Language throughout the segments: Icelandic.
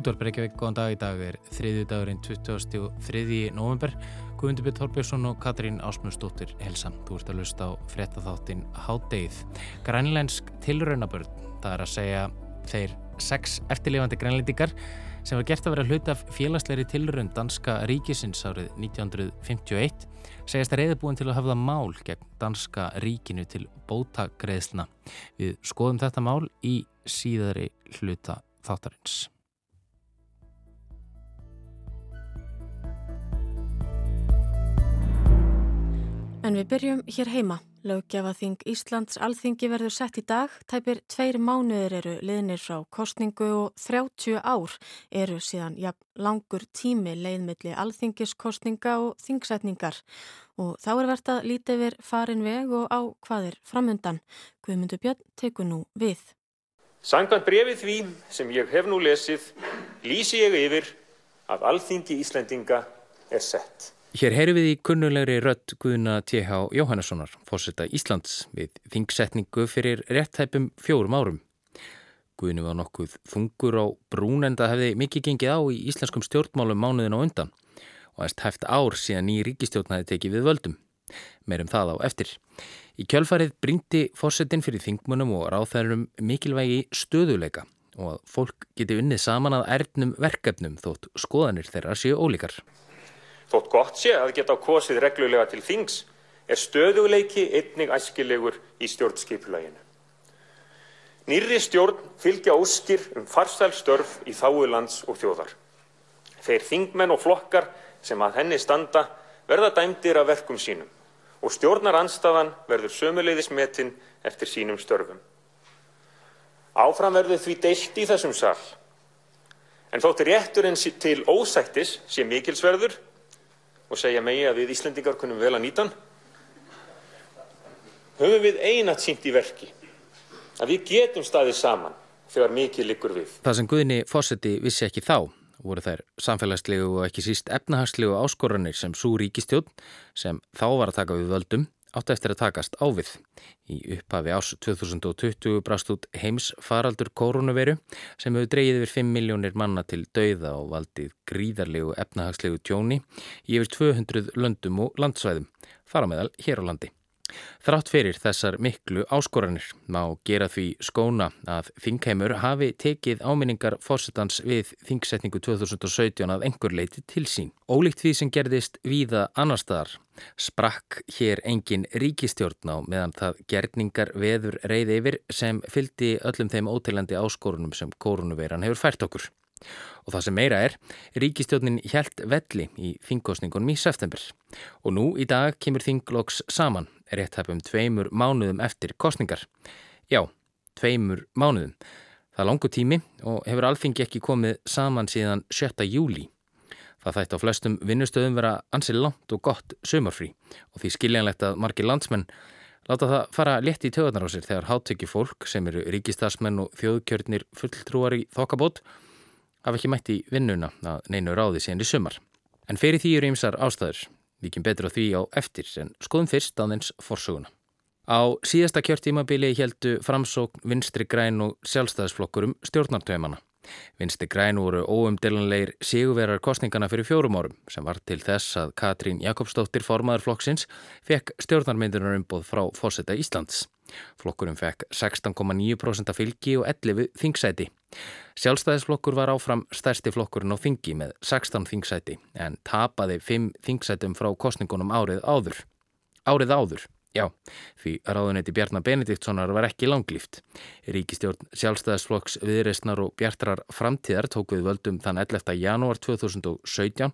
Útvarp Reykjavík, góðan dag í dag er þriðju dagurinn 23. november. Guðmundur Björn Þorbjörnsson og Katrín Ásmundsdóttir helsa. Þú ert að lusta á frettatháttin Hádeið. Grænlænsk tilraunabörn, það er að segja þeir sex eftirlifandi grænlendingar sem var gert að vera hlut af félagsleiri tilraun danska ríkisins árið 1951 segist að reyðbúin til að hafa það mál gegn danska ríkinu til bótagreðsluna. Við skoðum þetta mál í síðari hluta þáttarins. En við byrjum hér heima. Löggefaþing Íslands alþingi verður sett í dag. Tæpir tveir mánuður eru liðnir frá kostningu og 30 ár eru síðan ja, langur tími leiðmiðli alþingiskostninga og þingsetningar. Og þá er verðt að lítið við farin veg og á hvaðir framöndan. Guðmundur Björn tekur nú við. Sangant brefið því sem ég hef nú lesið lýsi ég yfir að alþingi Íslendinga er sett. Hér heyru við í kunnulegri rött Guðuna T.H. Jóhannessonar, fórsetta Íslands, við þingsetningu fyrir réttæpum fjórum árum. Guðinu var nokkuð þungur á brún en það hefði mikið gengið á í íslenskum stjórnmálum mánuðin á undan og erst hæft ár síðan ný ríkistjórn hafi tekið við völdum. Meirum það á eftir. Í kjölfarið bríndi fórsetin fyrir þingmunum og ráþærum mikilvægi stöðuleika og að fólk geti unnið saman að ernum verkefnum þótt skoðanir þeirra séu ólíkar. Þótt gott sé að geta kosið reglulega til þings er stöðuleiki einnig æskilegur í stjórnskipulæginu. Nýri stjórn fylgja óskir um farsæl störf í þáu lands og þjóðar. Þeir þingmenn og flokkar sem að henni standa verða dæmdir af verkum sínum og stjórnar anstafan verður sömuleiðismetinn eftir sínum störfum. Áfram verður því deilt í þessum sall. En þóttir rétturinn til ósættis sé mikilsverður og segja megi að við Íslendingar kunum vel að nýta hann höfum við einat sínt í verki að við getum staðið saman þegar mikið likur við. Það sem Guðni Fossetti vissi ekki þá voru þær samfélagslegu og ekki síst efnahagslegu áskoranir sem svo ríkistjón sem þá var að taka við völdum átt eftir að takast ávið. Í upphafi ás 2020 brast út heims faraldur koronaviru sem hefur dreyið yfir 5 miljónir manna til dauða og valdið gríðarlegu efnahagslegu tjóni í yfir 200 löndum og landsvæðum, fara meðal hér á landi. Þrátt fyrir þessar miklu áskoranir má gera því skóna að Þingheimur hafi tekið áminningar fórsetans við Þingsetningu 2017 að engur leiti til sín. Ólíkt því sem gerðist víða annar staðar sprakk hér engin ríkistjórn á meðan það gerningar veður reyði yfir sem fyldi öllum þeim ótilandi áskorunum sem korunuveiran hefur fært okkur. Og það sem meira er, ríkistjónin hjælt velli í þingkostningunum í september. Og nú í dag kemur þingloks saman, rétt hefum tveimur mánuðum eftir kostningar. Já, tveimur mánuðum. Það er langu tími og hefur alþingi ekki komið saman síðan 7. júli. Það þætti á flestum vinnustöðum vera ansi langt og gott sömurfrí og því skiljanlegt að margir landsmenn láta það fara létt í töðunar á sér þegar háttökju fólk sem eru ríkistasmenn og þjóðkjörnir fulltrúar í þokkabót hafa ekki mætt í vinnuna að neinu ráði síðan í sumar. En fyrir því eru ymsar ástæður, við kemum betur á því á eftir en skoðum fyrst á þens forsuguna. Á síðasta kjörtímabili heldu framsókn vinstri græn og sjálfstæðisflokkur um stjórnartöymana. Vinstri græn voru óumdelanleir sigurverar kostningana fyrir fjórum árum sem var til þess að Katrín Jakobsdóttir formaður flokksins fekk stjórnarmyndunar umboð frá fósetta Íslands. Flokkurum fekk 16,9% fylgi og 11 þingsæti. Sjálfstæðisflokkur var áfram stærsti flokkurinn á þingi með 16 þingsæti en tapaði 5 þingsætum frá kostningunum árið áður. Árið áður, já, því ráðunetti Bjarnar Benediktssonar var ekki langlýft. Ríkistjórn Sjálfstæðisflokks viðreysnar og Bjartrar framtíðar tók við völdum þann 11. janúar 2017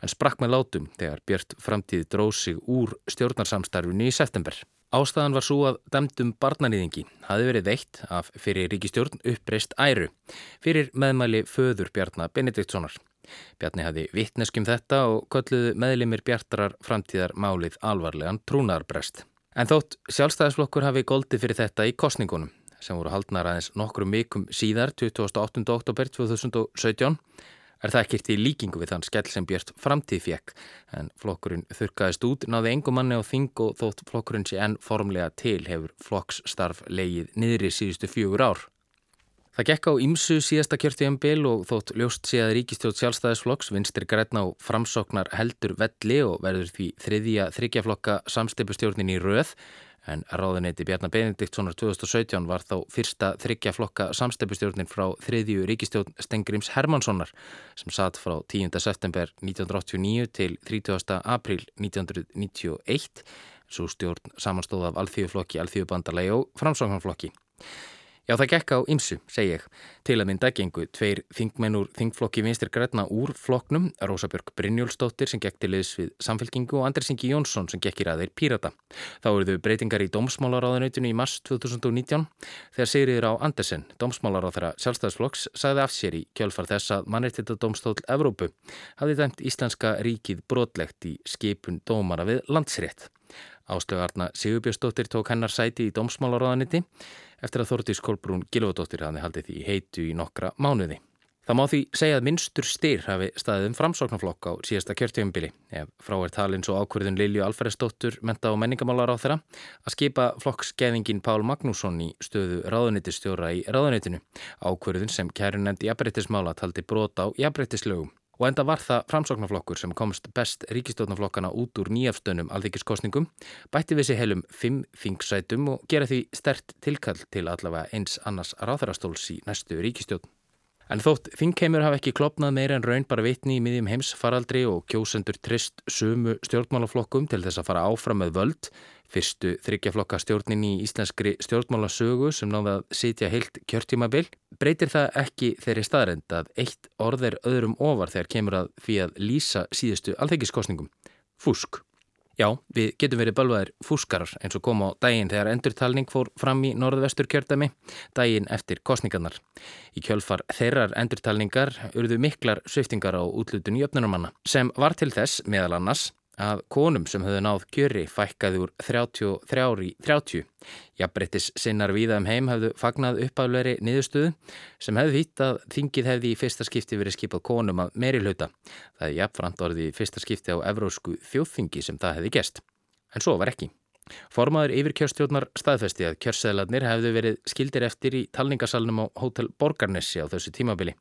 en sprakk með látum þegar Bjart framtíð dróð sig úr stjórnarsamstarfinu í september. Ástæðan var svo að dæmdum barnanýðingi hafi verið veitt af fyrir ríkistjórn uppreist æru fyrir meðmæli föður Bjarnar Benediktssonar. Bjarni hafi vittneskum þetta og kölluðu meðlimir Bjartarar framtíðar málið alvarlegan trúnarbrest. En þótt sjálfstæðisflokkur hafi goldið fyrir þetta í kostningunum sem voru haldnar aðeins nokkrum mikum síðar 28. oktober 2017 er það ekkert í líkingu við þann skell sem Björn framtíð fjekk en flokkurinn þurkaðist út, náði engum manni á þing og þótt flokkurinn sé enn formlega til hefur flokksstarf leið niðri síðustu fjögur ár. Það gekk á ymsu síðasta kjörtíðanbil og þótt ljóst sé að ríkistjóð sjálfstæðisflokks vinstir græna á framsóknar heldur velli og verður því þriðja þryggjaflokka samsteipustjórnin í röð en ráðuneyti Bjarnar Benediktssonar 2017 var þá fyrsta þryggjaflokka samsteipustjórnin frá þriðju ríkistjóð Stengrims Hermanssonar sem satt frá 10. september 1989 til 30. april 1991 svo stjórn samanstóð af alþjóðflokki, alþjóðbandalagi og framsóknarflokki. Já, það gekk á ymsu, segi ég. Til að mynda gengu tveir þingmennur þingflokki vinstir græna úr flokknum, Rósabjörg Brynjólfsdóttir sem gekk til liðs við samfélkingu og Andris Ingi Jónsson sem gekk í ræðir Pírata. Þá eruðu breytingar í Dómsmálaráðunöytinu í mars 2019 þegar Sigriður á Andersen, Dómsmálaráð þeirra sjálfstæðsflokks, sagði af sér í kjölfar þess að mannreittita Dómstól Evrópu hafði dæmt Íslenska ríkið brotlegt í skipun dómara við landsrétt. Áslögarna Sigurbjörnsdóttir tók hennar sæti í Dómsmálaráðaniti eftir að Þórtís Kolbrún Gilvadóttir hafði haldið því heitu í nokkra mánuði. Það má því segja að minnstur styr hafi staðið um framsóknarflokk á síðasta kjörtjöfumbili ef frá er talin svo ákverðin Lilju Alferðsdóttur menta og menningamálar á þeirra að skipa flokksgeðingin Pál Magnússon í stöðu ráðunitistjóra í ráðunitinu ákverðin sem kærin nefndi jafnbreytismála taldi brota á jafnbreytislögum og enda var það framsóknarflokkur sem komst best ríkistofnarflokkana út úr nýjafstönnum alþykkiskostningum, bætti við sér heilum fimm þingsætum og gera því stert tilkall til allavega eins annars ráþarastóls í næstu ríkistjórn. En þótt þingheimur hafa ekki klopnað meira en raun bara vitni í miðjum heimsfaraldri og kjósendur trist sumu stjórnmálaflokkum til þess að fara áfram með völd, fyrstu þryggjaflokka stjórnin í íslenskri stjórnmálasögu sem náði að sitja heilt kjörtímabil, breytir það ekki þeirri staðrend að eitt orð er öðrum ofar þegar kemur að því að lýsa síðustu alþeikiskostningum. Fúsk. Já, við getum verið bölvaðir fúskarar eins og kom á daginn þegar endurtalning fór fram í norðvestur kjördami, daginn eftir kostningarnar. Í kjölfar þeirrar endurtalningar urðu miklar sviftingar á útlutun í öfnunumanna sem var til þess meðal annars að konum sem höfðu náð kjöri fækkaði úr 33 í 30. Jafnbrettis sinnar viða um heim hafðu fagnað uppafleri niðurstöðu sem hefði hitt að þingið hefði í fyrsta skipti verið skipað konum að meiri hluta. Það er jafnframt orðið í fyrsta skipti á evrósku þjóðþingi sem það hefði gest. En svo var ekki. Formaður yfir kjörstjórnar staðfesti að kjörseðlarnir hefðu verið skildir eftir í talningasalunum á Hotel Borgarnessi á þessu tímabili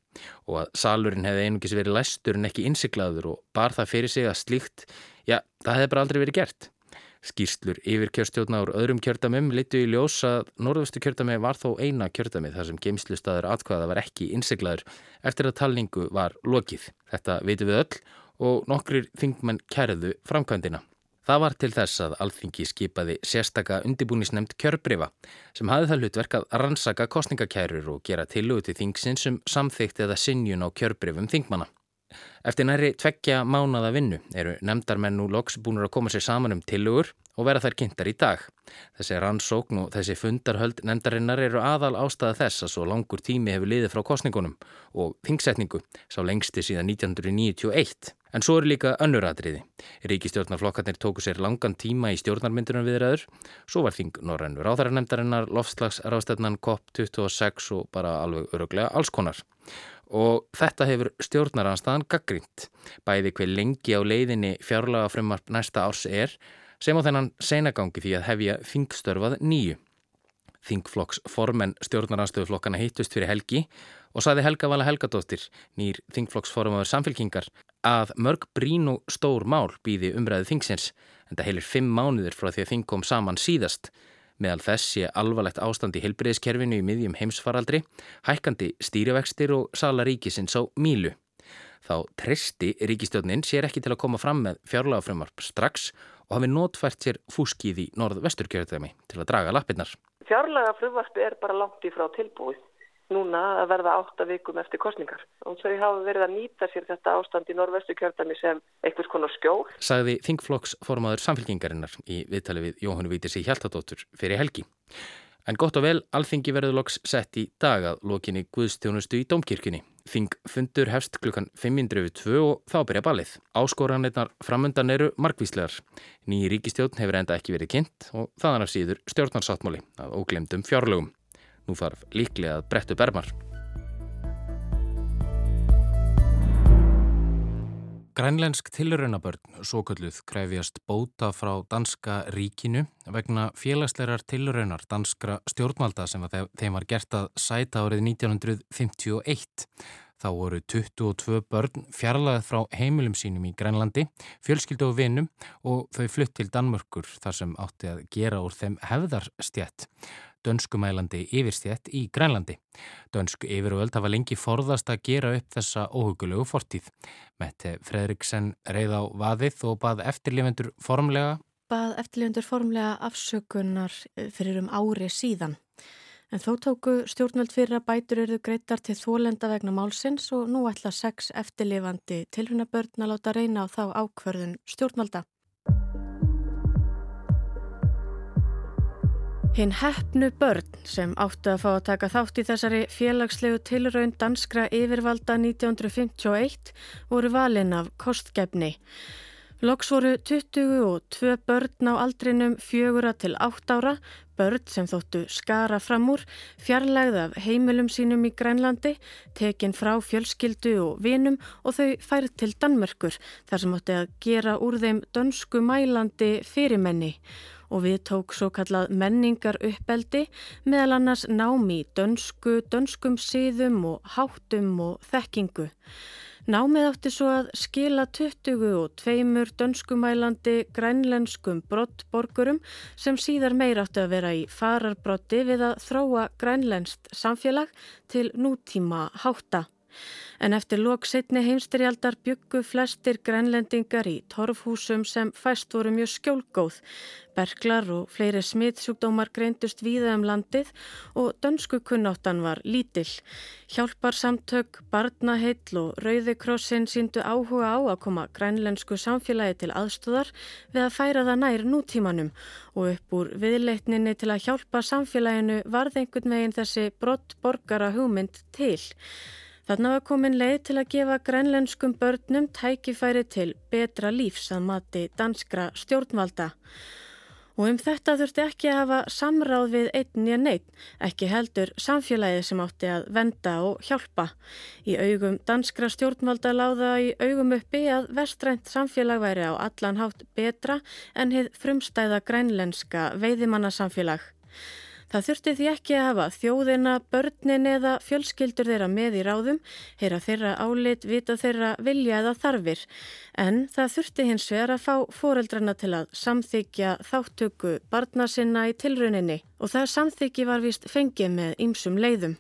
og að salurinn hefði einungis verið læstur en ekki innsiklaður og bar það fyrir sig að slíkt Já, það hefði bara aldrei verið gert. Skýrslur yfir kjörstjórna úr öðrum kjördamum litu í ljós að norðustu kjördami var þó eina kjördami þar sem geimslustaður atkvæða var ekki innsiglaður eftir að talningu var lokið. Þetta veitum við öll og nokkrir þingmenn kærðu framkvæmdina. Það var til þess að alþingi skipaði sérstaka undibúnisnemt kjörbrifa sem hafði það hlutverk að rannsaka kostningakærur og gera tilögu til þingsins um samþygt eða sinjun á kjörbrifum þingmanna. Eftir næri tveggja mánada vinnu eru nefndarmenn nú loks búinur að koma sér saman um tilugur og vera þær kynntar í dag. Þessi rannsókn og þessi fundarhöld nefndarinnar eru aðal ástæða þess að svo langur tími hefur liðið frá kostningunum og þingsetningu sá lengsti síðan 1991. En svo eru líka önnuradriði. Ríkistjórnarflokkarnir tóku sér langan tíma í stjórnarmyndunum viðræður, svo var þing Norrænur áþæranemdarinnar, lofslagsrástefnan COP26 og bara alveg öruglega allskonar og þetta hefur stjórnaranstaðan gaggrínt. Bæði hver lengi á leiðinni fjárlaga frumvarp næsta árs er sem á þennan seinagangi því að hefja þingstörfað nýju. Þingflokks formen stjórnaranstöðuflokkana hittust fyrir helgi og saði Helga Vala Helgadóttir, nýr þingflokksformaður samfélkingar, að mörg brín og stór mál býði umræðu þingsins en það heilir fimm mánuður frá því að þing kom saman síðast Meðal þess sé alvarlegt ástand í heilbreyðskerfinu í miðjum heimsfaraldri, hækkandi stýrivextir og sala ríkisins á mílu. Þá treysti ríkistjónin sér ekki til að koma fram með fjárlagafrömmarp strax og hafi nótfært sér fúskið í norð-vesturkjörðami til að draga lappinnar. Fjárlagafrömmarpi er bara langt í frá tilbúið núna að verða átta vikum eftir kostningar og þau hafa verið að nýta sér þetta ástand í norvestu kjördami sem einhvers konar skjól. Sagði Þingflokks formaður samfélkingarinnar í viðtali við Jóhannu Vítis í Hjaltadóttur fyrir helgi. En gott og vel, alþingi verður loks sett í dag að lokinni Guðstjónustu í Dómkirkjunni. Þing fundur hefst klukkan 5.02 og þá byrja ballið. Áskoranirnar framundan eru markvíslegar. Nýji ríkistjórn hefur enda ekki verið kynnt og þaðan af síður stjórnarsáttmáli að óglemdum fjárlögum. Nú þarf líklega að brettu bermar. Grænlensk tilraunabörn, svo kalluð, krefjast bóta frá danska ríkinu vegna félagslegar tilraunar danskra stjórnvalda sem þeim var gert að sæta árið 1951. Þá voru 22 börn fjarlagað frá heimilum sínum í Grænlandi, fjölskyldu og vinum og þau flutt til Danmörkur þar sem átti að gera úr þeim hefðarstjætt dönskumælandi yfirstjætt í Grænlandi. Dönsku yfirvöld hafa lengi forðast að gera upp þessa óhugulegu fortíð. Mette Fredriksen reyð á vaðið og bað eftirlifendur formlega bað eftirlifendur formlega afsökunar eh, fyrir um ári síðan. En þó tóku stjórnvöld fyrir að bætur eru greitar til þólenda vegna málsins og nú ætla sex eftirlifandi tilhunabörn að láta reyna á þá ákverðun stjórnvalda. Hinn hefnu börn sem áttu að fá að taka þátt í þessari félagslegu tilraun danskra yfirvalda 1951 voru valin af kostgefni. Loks voru 22 börn á aldrinum fjögura til 8 ára, börn sem þóttu skara fram úr, fjarlægð af heimilum sínum í Grænlandi, tekin frá fjölskyldu og vinum og þau færð til Danmörkur þar sem átti að gera úr þeim dönsku mælandi fyrirmenni og við tók svo kallað menningar uppeldi meðal annars námi dönsku, dönskum síðum og háttum og þekkingu. Námið átti svo að skila 20 og tveimur dönskumælandi grænlenskum brottborgurum sem síðar meir átti að vera í fararbrotti við að þróa grænlenst samfélag til nútíma hátta. En eftir lok setni heimsterialdar byggu flestir grænlendingar í torfhúsum sem fæst voru mjög skjólgóð. Berglar og fleiri smittsjúkdómar greindust víða um landið og dönsku kunnáttan var lítill. Hjálparsamtök, barnaheill og Rauðikrossin síndu áhuga á að koma grænlensku samfélagi til aðstóðar við að færa það nær nútímanum og upp úr viðleitninni til að hjálpa samfélaginu varð einhvern veginn þessi brott borgara hugmynd til. Þarna var komin leið til að gefa grænlenskum börnum tækifæri til betra lífs að mati danskra stjórnvalda. Og um þetta þurfti ekki að hafa samráð við einn að neitt, ekki heldur samfélagið sem átti að venda og hjálpa. Í augum danskra stjórnvalda láða í augum uppi að vestrænt samfélag væri á allan hátt betra en hefð frumstæða grænlenska veiðimannasamfélag. Það þurfti því ekki að hafa þjóðina, börnin eða fjölskyldur þeirra með í ráðum, heyra þeirra álit, vita þeirra vilja eða þarfir. En það þurfti hins vegar að fá foreldrana til að samþykja þáttöku barna sinna í tilrauninni og það samþykji var vist fengið með ýmsum leiðum.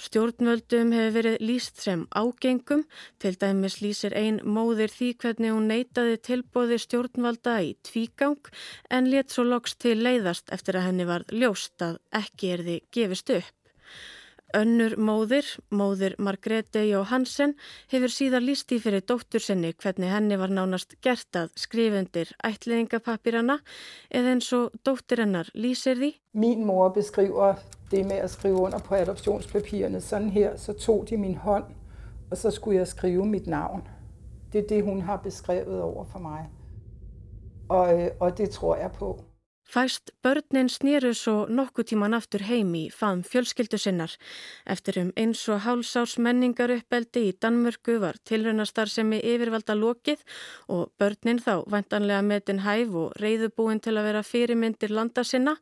Stjórnvöldum hefur verið líst sem ágengum, til dæmis lýsir ein móðir því hvernig hún neytaði tilbóði stjórnvalda í tvígang en let svo loks til leiðast eftir að henni var ljóst að ekki er því gefist upp. Önnur móðir, móðir Margrete Jóhansen, hefur síðan líst í fyrir dóttur sinni hvernig henni var nánast gert að skrifundir ætliðingapapirana eða eins og dóttir hennar lýsir því. Mín mór beskriver det med at skrive under på adoptionspapirerne sådan her, så tog de min hånd, og så skulle jeg skrive mit navn. Det er det, hun har beskrevet over for mig. Og, øh, og det tror jeg på. Fæst börnin snýru svo nokkuð tíman aftur heim í faðum fjölskyldu sinnar. Eftir um eins og hálsárs menningar uppeldi í Danmörku var tilraunastar sem er yfirvalda lokið og börnin þá vantanlega metin hæf og reyðubúin til að vera fyrirmyndir landa sinna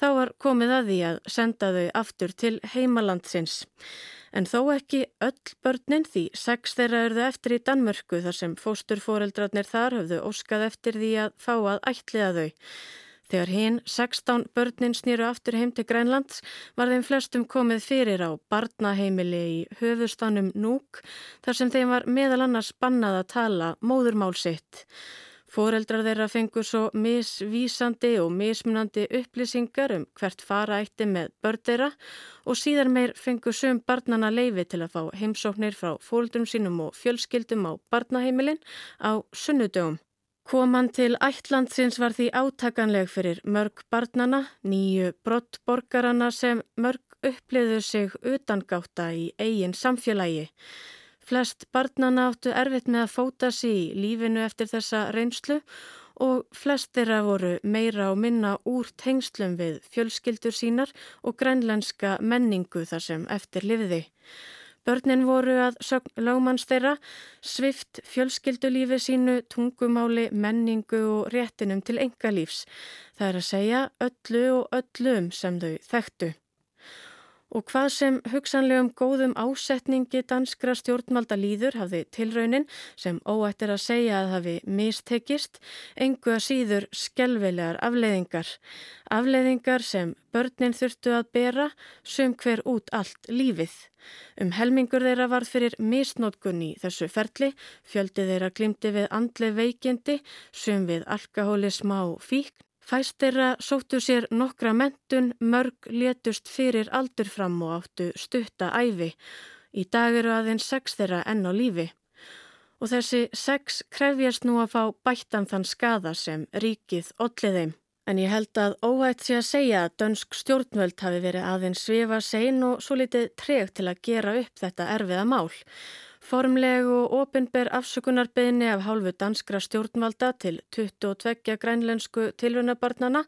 Þá var komið að því að senda þau aftur til heimalandsins. En þó ekki öll börnin því sex þeirra örðu eftir í Danmörku þar sem fósturforeldrarnir þar höfðu óskað eftir því að fá að ætliða þau. Þegar hinn 16 börnin snýru aftur heim til Grænlands var þeim flestum komið fyrir á barnaheimili í höfustanum Núk þar sem þeim var meðal annars bannað að tala móðurmál sitt. Fóreldrar þeirra fengur svo misvísandi og mismunandi upplýsingar um hvert fara eitti með börn þeirra og síðar meir fengur söm barnana leifi til að fá heimsóknir frá fóreldrum sínum og fjölskyldum á barnaheimilin á sunnudögum. Koman til ætlandsins var því átakanleg fyrir mörg barnana, nýju brottborgarana sem mörg uppliðu sig utangáta í eigin samfélagi. Flest barnana áttu erfitt með að fóta sig í lífinu eftir þessa reynslu og flest þeirra voru meira og minna úr tengslum við fjölskyldur sínar og grænlenska menningu þar sem eftir lifiði. Börnin voru að lögmanns þeirra svift fjölskyldulífi sínu, tungumáli, menningu og réttinum til engalífs. Það er að segja öllu og öllum sem þau þekktu og hvað sem hugsanlegum góðum ásetningi danskra stjórnmalda líður hafði tilraunin sem óættir að segja að hafi mistekist, engu að síður skelvilegar afleiðingar. Afleiðingar sem börnin þurftu að bera sum hver út allt lífið. Um helmingur þeirra var fyrir misnótkun í þessu ferli, fjöldi þeirra glimti við andli veikindi, sum við alkoholisma og fíkn Fæst þeirra sóttu sér nokkra mentun, mörg létust fyrir aldur fram og áttu stutta æfi. Í dag eru aðeins sex þeirra enn á lífi. Og þessi sex krefjast nú að fá bættan þann skada sem ríkið ollið þeim. En ég held að óhætt sé að segja að dönsk stjórnvöld hafi verið aðeins svifa sein og svo litið treg til að gera upp þetta erfiða mál. Formleg og ofinber afsökunarbeginni af hálfu danskra stjórnvalda til 22 grænlensku tilvönabarnana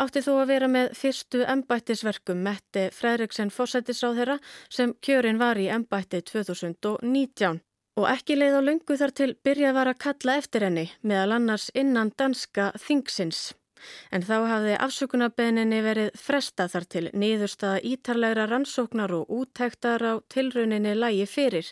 átti þó að vera með fyrstu embættisverkum Mette Fredriksen fósættisráð þeirra sem kjörin var í embætti 2019. Og ekki leið á lungu þar til byrjað var að kalla eftir henni meðal annars innan danska þingsins. En þá hafði afsökunarbeginni verið fresta þar til nýðurstaða ítarlegra rannsóknar og útæktar á tilrauninni lægi fyrir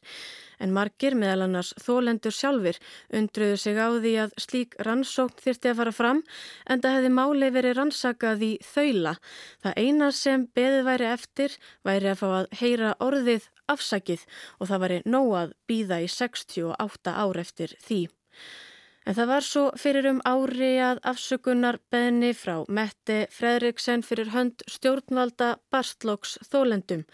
en margir meðal annars þólendur sjálfur undruðu sig á því að slík rannsókn þyrti að fara fram en það hefði máli verið rannsakað í þaula. Það eina sem beðið væri eftir væri að fá að heyra orðið afsakið og það væri nóg að býða í 68 ár eftir því. En það var svo fyrir um ári að afsökunar beðni frá Mette Fredriksen fyrir hönd stjórnvalda Barstlóks þólendum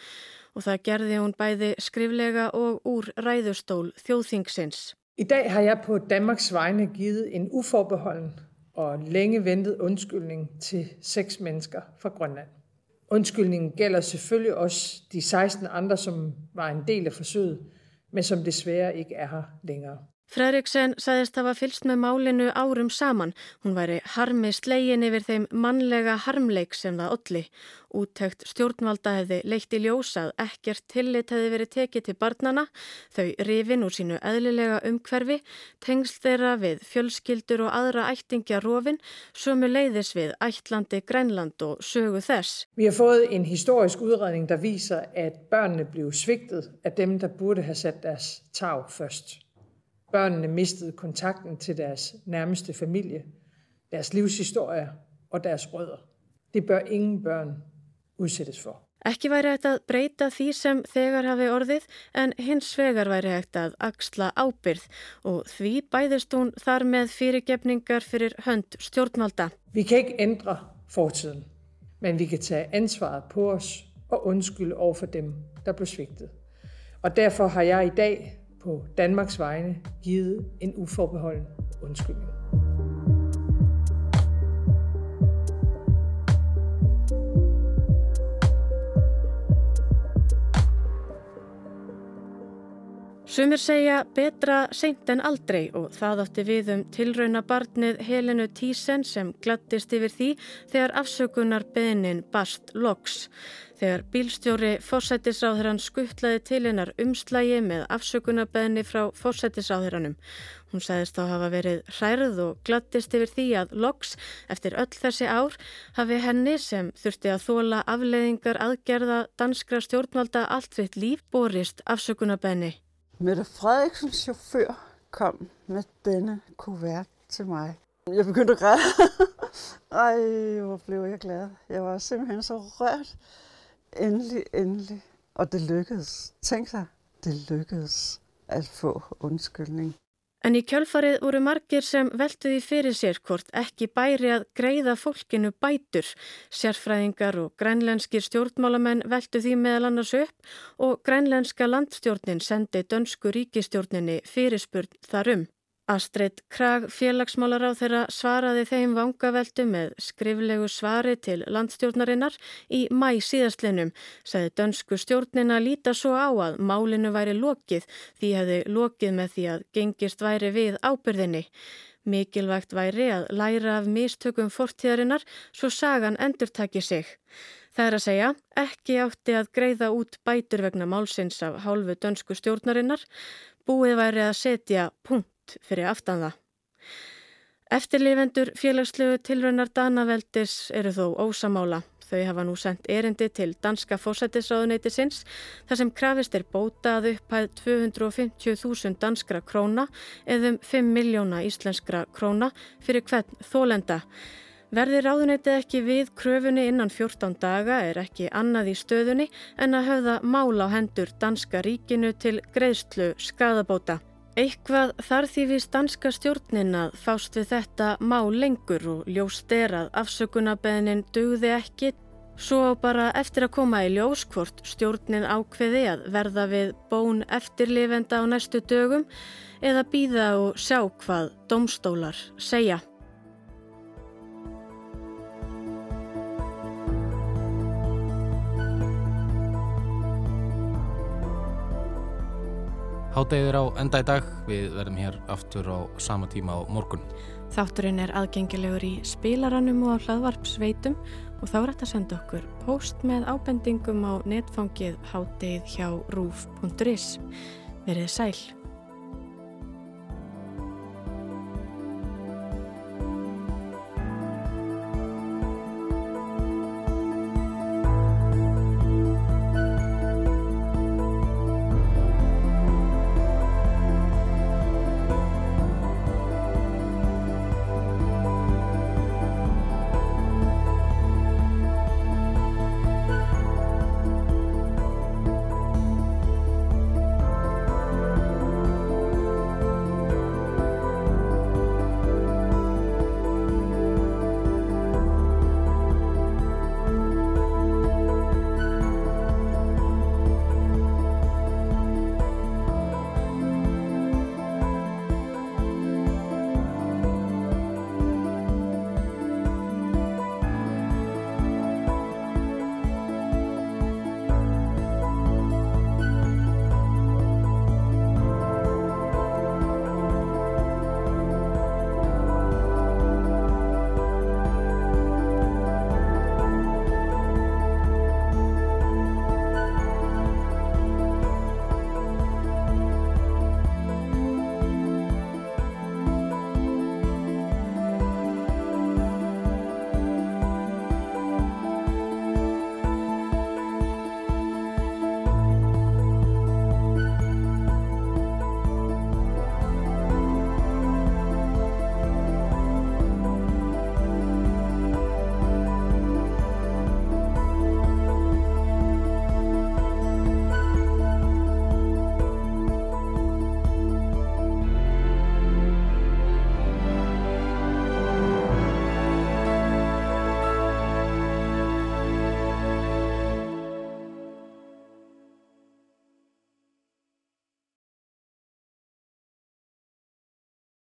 og það gerði hún bæði skriflega og úr ræðustól þjóðþingsins. I dag har jeg på Danmarks vegne givet en uforbeholden og længe ventet undskyldning til seks mennesker fra Grønland. Undskyldningen gælder selvfølgelig også de 16 andre, som var en del af forsøget, men som desværre ikke er her længere. Fredriksen sagðist hafa fylst með málinu árum saman. Hún væri harmi slegin yfir þeim mannlega harmleik sem það olli. Úttækt stjórnvalda hefði leitt í ljósað, ekkert tillit hefði verið tekið til barnana, þau rifin úr sínu eðlilega umhverfi, tengsl þeirra við fjölskyldur og aðra ættingja rofin, sömu leiðis við ætlandi Grænland og sögu þess. Vi har fået en historisk udredning, der viser, at børnene blev svigtet af dem, der burde have sat deres tag først. Børnene mistede kontakten til deres nærmeste familie, deres livshistorie og deres rødder. Det bør ingen børn udsættes for. Ekki væri hægt að breyta því sem þegar hafi orðið en hins vegar væri hægt að axla ábyrð og því bæðist hún þar með fyrirgefningar fyrir hönd stjórnvalda. Vi kan ikke ændre fortiden, men vi kan tage ansvaret på os og undskylde over for dem, der blev svigtet. Og derfor har jeg i dag på Danmarks vegne givet en uforbeholden undskyldning. Sumir segja betra seint en aldrei og það átti við um tilrauna barnið Helenu Tísen sem glattist yfir því þegar afsökunar beinin bast loks. Þegar bílstjóri fórsættisáðurann skuttlaði til hennar umslægi með afsökunarbeðni frá fórsættisáðurannum. Hún sagðist þá hafa verið hærð og glattist yfir því að loks eftir öll þessi ár hafi henni sem þurfti að þóla afleiðingar aðgerða danskra stjórnvalda allt vitt líf borist afsökunarbeðni. Mette Frederiksens chauffør kom med denne kuvert til mig. Jeg begyndte at græde. Ej, hvor blev jeg glad. Jeg var simpelthen så rørt. Endelig, endelig. Og det lykkedes. Tænk sig, det lykkedes at få undskyldning. En í kjölfarið voru margir sem veltuði fyrir sér hvort ekki bæri að greiða fólkinu bætur. Sérfræðingar og grænlenskir stjórnmálamenn veltu því meðal annars upp og grænlenska landstjórnin sendi dönsku ríkistjórninni fyrirspurn þarum. Astrid Krag félagsmálar á þeirra svaraði þeim vangaveldu með skriflegu svari til landstjórnarinnar í mæ síðastlinum, segði dönsku stjórnina líta svo á að málinu væri lokið því hefði lokið með því að gengist væri við ábyrðinni. Mikilvægt væri að læra af mistökum fortíðarinnar svo sagan endurtaki sig. Það er að segja, ekki átti að greiða út bætur vegna málsins af hálfu dönsku stjórnarinnar, búið væri að setja punkt út fyrir aftan það. Eftirlifendur félagslegu tilraunar Danaveldis eru þó ósamála. Þau hafa nú sendt erindi til danska fósættisráðuneytisins þar sem krafist er bótað upphæð 250.000 danskra króna eða um 5 miljóna íslenskra króna fyrir hvern þólenda. Verði ráðuneytið ekki við kröfunni innan 14 daga er ekki annað í stöðunni en að höfða mála á hendur danska ríkinu til greiðslu skadabóta. Eitthvað þar því við stanska stjórnin að fást við þetta má lengur og ljóst er að afsökunarbeðnin dugði ekki svo bara eftir að koma í ljóskvort stjórnin ákveði að verða við bón eftirlifenda á næstu dögum eða býða og sjá hvað domstólar segja. Hátæðir á enda í dag, við verðum hér aftur á sama tíma á morgun. Þátturinn er aðgengilegur í spilaranum og á hlaðvarpsveitum og þá er þetta að senda okkur post með ábendingum á netfangið hátæð hjá rúf.is. Verið sæl.